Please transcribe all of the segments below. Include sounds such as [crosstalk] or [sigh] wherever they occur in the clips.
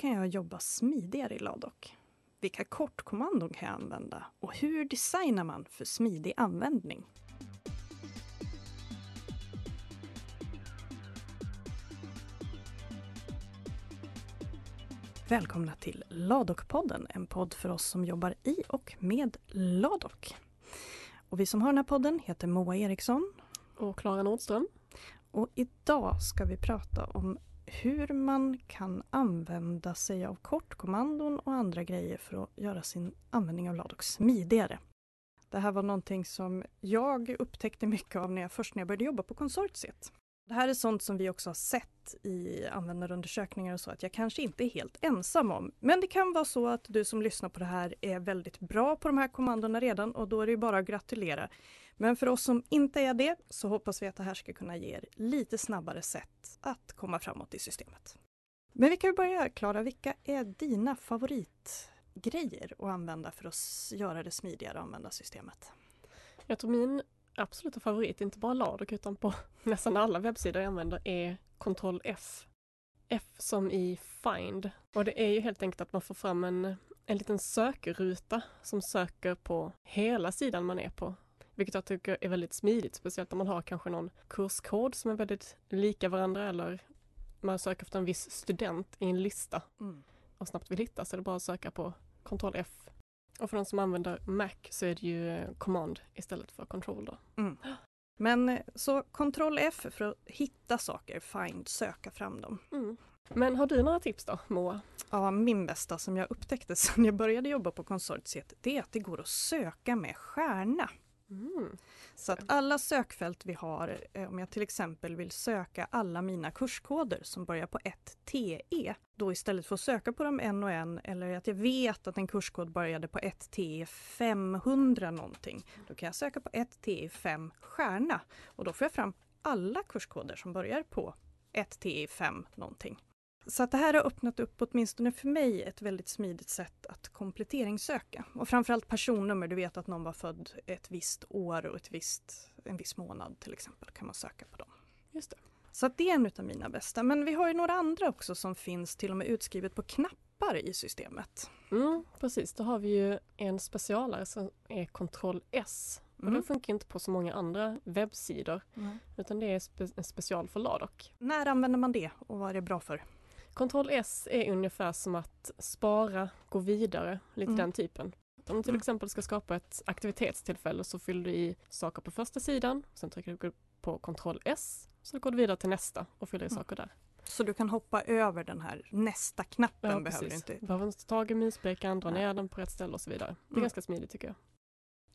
kan jag jobba smidigare i Ladoc? Vilka kortkommandon kan jag använda? Och hur designar man för smidig användning? Välkomna till Ladoc-podden, en podd för oss som jobbar i och med Ladoc. Och vi som har den här podden heter Moa Eriksson. Och Klara Nordström. Och idag ska vi prata om hur man kan använda sig av kortkommandon och andra grejer för att göra sin användning av Ladox smidigare. Det här var någonting som jag upptäckte mycket av när jag först när jag började jobba på konsortiet. Det här är sånt som vi också har sett i användarundersökningar och så att jag kanske inte är helt ensam om. Men det kan vara så att du som lyssnar på det här är väldigt bra på de här kommandona redan och då är det bara att gratulera. Men för oss som inte är det så hoppas vi att det här ska kunna ge er lite snabbare sätt att komma framåt i systemet. Men vi kan börja Klara, vilka är dina favoritgrejer att använda för att göra det smidigare att använda systemet? Jag tror min absoluta favorit, inte bara Ladok utan på [laughs] nästan alla webbsidor jag använder, är Ctrl F. F som i Find. Och det är ju helt enkelt att man får fram en, en liten sökruta som söker på hela sidan man är på. Vilket jag tycker är väldigt smidigt, speciellt om man har kanske någon kurskod som är väldigt lika varandra eller man söker efter en viss student i en lista mm. och snabbt vill hitta så är det bara att söka på Ctrl F och för de som använder Mac så är det ju eh, Command istället för Control då. Mm. Men eh, så Ctrl F för att hitta saker, find, söka fram dem. Mm. Men har du några tips då, Moa? Ja, min bästa som jag upptäckte [laughs] sen jag började jobba på konsortiet, det är att det går att söka med stjärna. Mm. Så att alla sökfält vi har, eh, om jag till exempel vill söka alla mina kurskoder som börjar på ett TE, då istället för att söka på dem en och en eller att jag vet att en kurskod började på ett TE 500 någonting, då kan jag söka på ett TE 5 stjärna och då får jag fram alla kurskoder som börjar på ett TE 5 någonting. Så att det här har öppnat upp åtminstone för mig ett väldigt smidigt sätt att kompletteringssöka. Och framförallt personnummer, du vet att någon var född ett visst år och ett visst, en viss månad till exempel kan man söka på dem. Just det. Så att det är en av mina bästa. Men vi har ju några andra också som finns till och med utskrivet på knappar i systemet. Mm, precis, då har vi ju en specialare som är Ctrl S. Och mm. den funkar inte på så många andra webbsidor. Mm. Utan det är spe en special för Ladoc. När använder man det och vad är det bra för? Ctrl S är ungefär som att spara, gå vidare, lite mm. den typen. Om du till mm. exempel ska skapa ett aktivitetstillfälle så fyller du i saker på första sidan, sen trycker du på Ctrl S, så går du vidare till nästa och fyller i mm. saker där. Så du kan hoppa över den här nästa-knappen? Ja, behöver du inte. Behöver inte ta muspekaren, dra ner den på rätt ställe och så vidare. Det är mm. ganska smidigt tycker jag.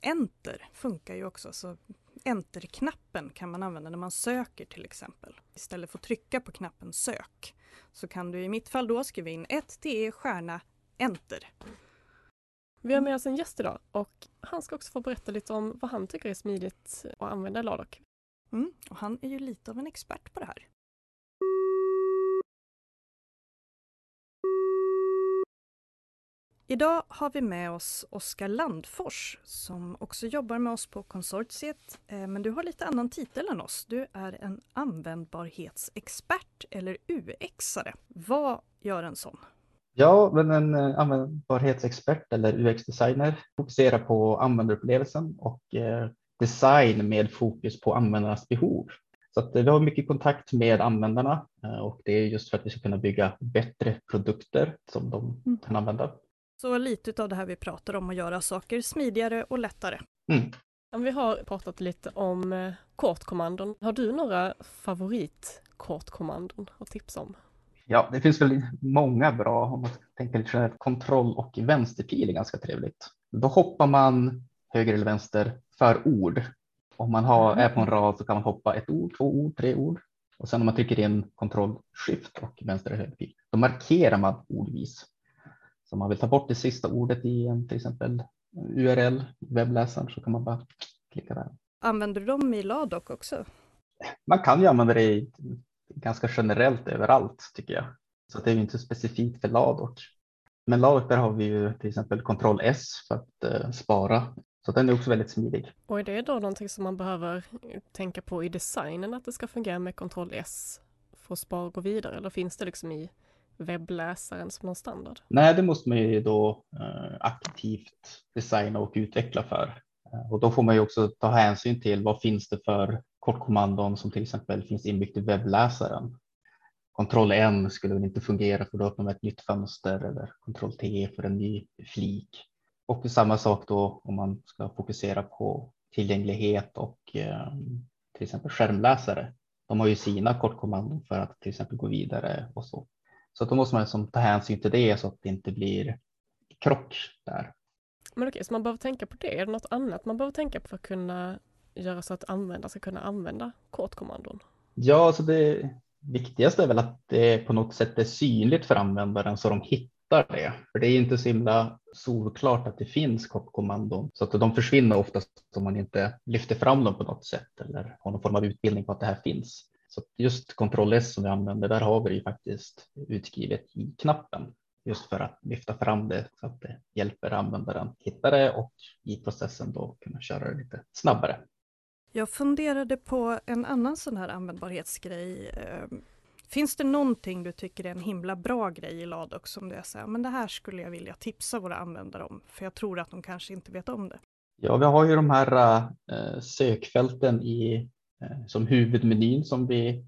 Enter funkar ju också, så Enter-knappen kan man använda när man söker till exempel. Istället för att trycka på knappen sök så kan du i mitt fall då skriva in 1 TE stjärna Enter. Vi har med oss en gäst idag och han ska också få berätta lite om vad han tycker är smidigt att använda i Ladoc. Mm, och han är ju lite av en expert på det här. Idag har vi med oss Oskar Landfors som också jobbar med oss på konsortiet. Eh, men du har lite annan titel än oss. Du är en användbarhetsexpert eller UX-are. Vad gör en sån? Ja, men en eh, användbarhetsexpert eller UX-designer fokuserar på användarupplevelsen och eh, design med fokus på användarnas behov. Så vi har mycket kontakt med användarna och det är just för att vi ska kunna bygga bättre produkter som de mm. kan använda. Så lite av det här vi pratar om att göra saker smidigare och lättare. Mm. Vi har pratat lite om eh, kortkommandon. Har du några favoritkortkommandon att tipsa om? Ja, det finns väl många bra om man tänker lite generellt. Kontroll och vänsterpil är ganska trevligt. Då hoppar man höger eller vänster för ord. Om man har, mm. är på en rad så kan man hoppa ett ord, två ord, tre ord. Och sen om man trycker in kontroll shift och vänster eller höger pil, då markerar man ordvis. Så om man vill ta bort det sista ordet i en till exempel URL, webbläsaren, så kan man bara klicka där. Använder du dem i Ladoc också? Man kan ju använda det ganska generellt överallt tycker jag. Så det är ju inte specifikt för Ladoc. Men Ladoc där har vi ju till exempel Ctrl S för att uh, spara. Så den är också väldigt smidig. Och är det då någonting som man behöver tänka på i designen att det ska fungera med Ctrl S för att spara och gå vidare eller finns det liksom i webbläsaren som någon standard? Nej, det måste man ju då eh, aktivt designa och utveckla för. Eh, och då får man ju också ta hänsyn till vad finns det för kortkommandon som till exempel finns inbyggt i webbläsaren. Ctrl N skulle väl inte fungera för då öppnar man ett nytt fönster eller Ctrl T för en ny flik. Och samma sak då om man ska fokusera på tillgänglighet och eh, till exempel skärmläsare. De har ju sina kortkommandon för att till exempel gå vidare och så. Så då måste man liksom ta hänsyn till det så att det inte blir krock där. Men okej, så man behöver tänka på det. Är det något annat man behöver tänka på för att kunna göra så att användare ska kunna använda kortkommandon? Ja, alltså det viktigaste är väl att det på något sätt är synligt för användaren så de hittar det. För det är inte så himla solklart att det finns kortkommandon så att de försvinner oftast om man inte lyfter fram dem på något sätt eller har någon form av utbildning på att det här finns. Så just Ctrl S som vi använder, där har vi det ju faktiskt utskrivet i knappen just för att lyfta fram det så att det hjälper användaren hitta det och i processen då kunna köra det lite snabbare. Jag funderade på en annan sån här användbarhetsgrej. Ehm, finns det någonting du tycker är en himla bra grej i Ladox som du säger, men det här skulle jag vilja tipsa våra användare om, för jag tror att de kanske inte vet om det. Ja, vi har ju de här äh, sökfälten i, som huvudmenyn som vi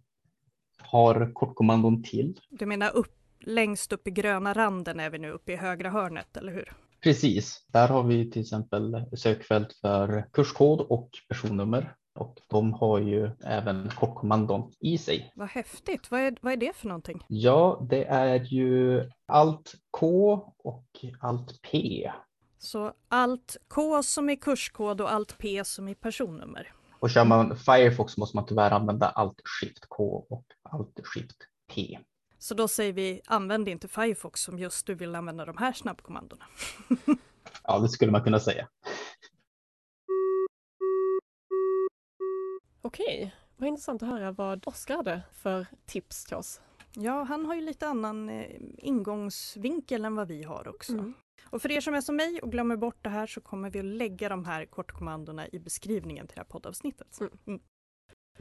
har kortkommandon till. Du menar upp, längst upp i gröna randen är vi nu uppe i högra hörnet, eller hur? Precis, där har vi till exempel sökfält för kurskod och personnummer och de har ju även kortkommandon i sig. Vad häftigt! Vad är, vad är det för någonting? Ja, det är ju allt K och allt P. Så allt K som är kurskod och allt P som är personnummer? Och kör man Firefox måste man tyvärr använda allt Shift K och allt Shift P. Så då säger vi använd inte Firefox som just du vill använda de här snabbkommandona. [laughs] ja, det skulle man kunna säga. Okej, vad intressant att höra vad Oskar hade för tips till oss. Ja, han har ju lite annan eh, ingångsvinkel än vad vi har också. Mm. Och för er som är som mig och glömmer bort det här så kommer vi att lägga de här kortkommandona i beskrivningen till det här poddavsnittet. Mm. Mm.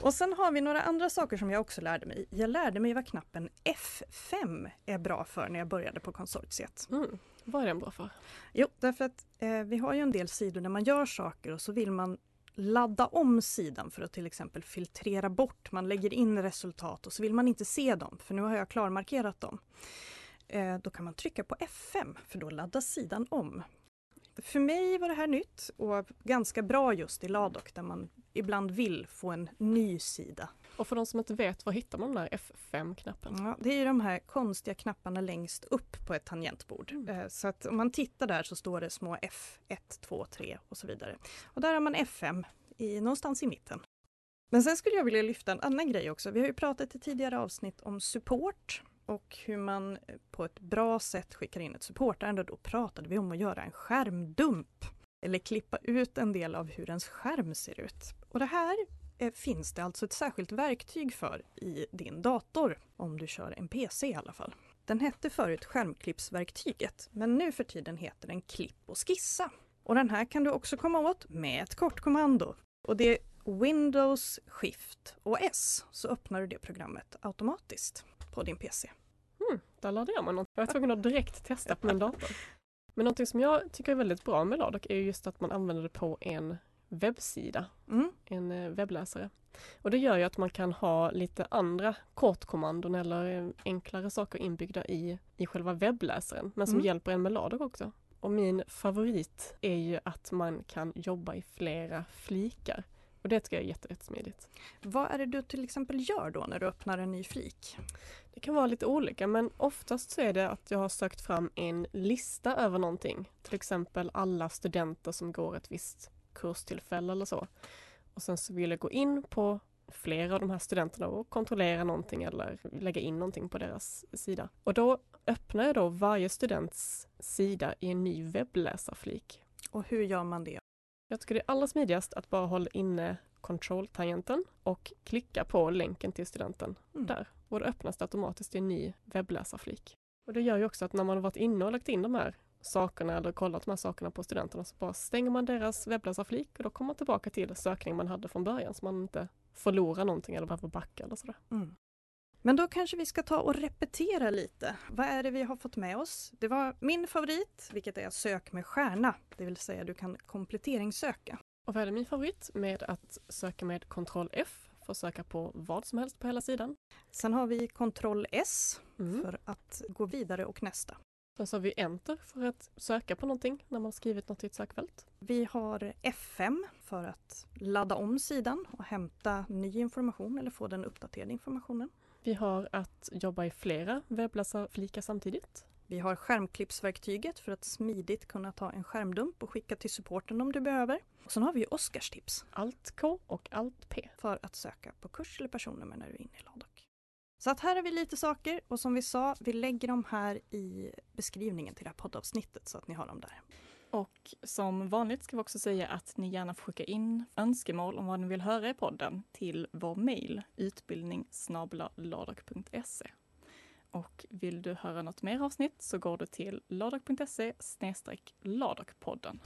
Och sen har vi några andra saker som jag också lärde mig. Jag lärde mig vad knappen F5 är bra för när jag började på konsortiet. Mm. Vad är den bra för? Jo, därför att eh, vi har ju en del sidor där man gör saker och så vill man ladda om sidan för att till exempel filtrera bort. Man lägger in resultat och så vill man inte se dem för nu har jag klarmarkerat dem. Eh, då kan man trycka på F5 för då laddas sidan om. För mig var det här nytt och ganska bra just i Ladoc där man ibland vill få en ny sida. Och för de som inte vet, var hittar man den där F5-knappen? Ja, det är de här konstiga knapparna längst upp på ett tangentbord. Mm. Eh, så att om man tittar där så står det små F1, 2, 3 och så vidare. Och där har man F5 i, någonstans i mitten. Men sen skulle jag vilja lyfta en annan grej också. Vi har ju pratat i tidigare avsnitt om support och hur man på ett bra sätt skickar in ett supportärende. Då pratade vi om att göra en skärmdump eller klippa ut en del av hur ens skärm ser ut. Och det här eh, finns det alltså ett särskilt verktyg för i din dator, om du kör en PC i alla fall. Den hette förut skärmklippsverktyget, men nu för tiden heter den Klipp och skissa. Och den här kan du också komma åt med ett kortkommando. Och det är Windows, Shift och S, så öppnar du det programmet automatiskt på din PC. Mm, där lärde jag mig något. Jag var tvungen att direkt testa på min dator. [laughs] Men någonting som jag tycker är väldigt bra med Ladoc är just att man använder det på en webbsida, mm. en eh, webbläsare. Och det gör ju att man kan ha lite andra kortkommandon eller eh, enklare saker inbyggda i, i själva webbläsaren, men som mm. hjälper en med Ladoc också. Och min favorit är ju att man kan jobba i flera flikar. Och det tycker jag är jättesmidigt. Vad är det du till exempel gör då när du öppnar en ny flik? Det kan vara lite olika men oftast så är det att jag har sökt fram en lista över någonting. Till exempel alla studenter som går ett visst kurstillfälle eller så. Och sen så vill jag gå in på flera av de här studenterna och kontrollera någonting eller lägga in någonting på deras sida. Och då öppnar jag då varje students sida i en ny webbläsarflik. Och hur gör man det? Jag tycker det är allra smidigast att bara hålla inne Control-tangenten och klicka på länken till studenten mm. där. Och då öppnas det automatiskt i en ny webbläsarflik. Och det gör ju också att när man har varit inne och lagt in de här sakerna eller kollat de här sakerna på studenterna så bara stänger man deras webbläsarflik och då kommer man tillbaka till sökningen man hade från början så man inte förlorar någonting eller behöver backa eller sådär. Mm. Men då kanske vi ska ta och repetera lite. Vad är det vi har fått med oss? Det var min favorit, vilket är sök med stjärna, det vill säga du kan kompletteringssöka. Och vad är det min favorit med att söka med Ctrl F för att söka på vad som helst på hela sidan. Sen har vi Ctrl S Mm. för att gå vidare och nästa. Sen så har vi Enter för att söka på någonting när man skrivit något i ett sökfält. Vi har F5 för att ladda om sidan och hämta ny information eller få den uppdaterade informationen. Vi har att jobba i flera webbläsarflikar samtidigt. Vi har skärmklippsverktyget för att smidigt kunna ta en skärmdump och skicka till supporten om du behöver. Och sen har vi Oscarstips Alt K och Alt P. för att söka på kurs eller personnummer när du är inne i Ladok. Så att här har vi lite saker och som vi sa, vi lägger dem här i beskrivningen till det här poddavsnittet så att ni har dem där. Och som vanligt ska vi också säga att ni gärna får skicka in önskemål om vad ni vill höra i podden till vår mejl utbildning Och vill du höra något mer avsnitt så går du till ladak.se ladokpodden.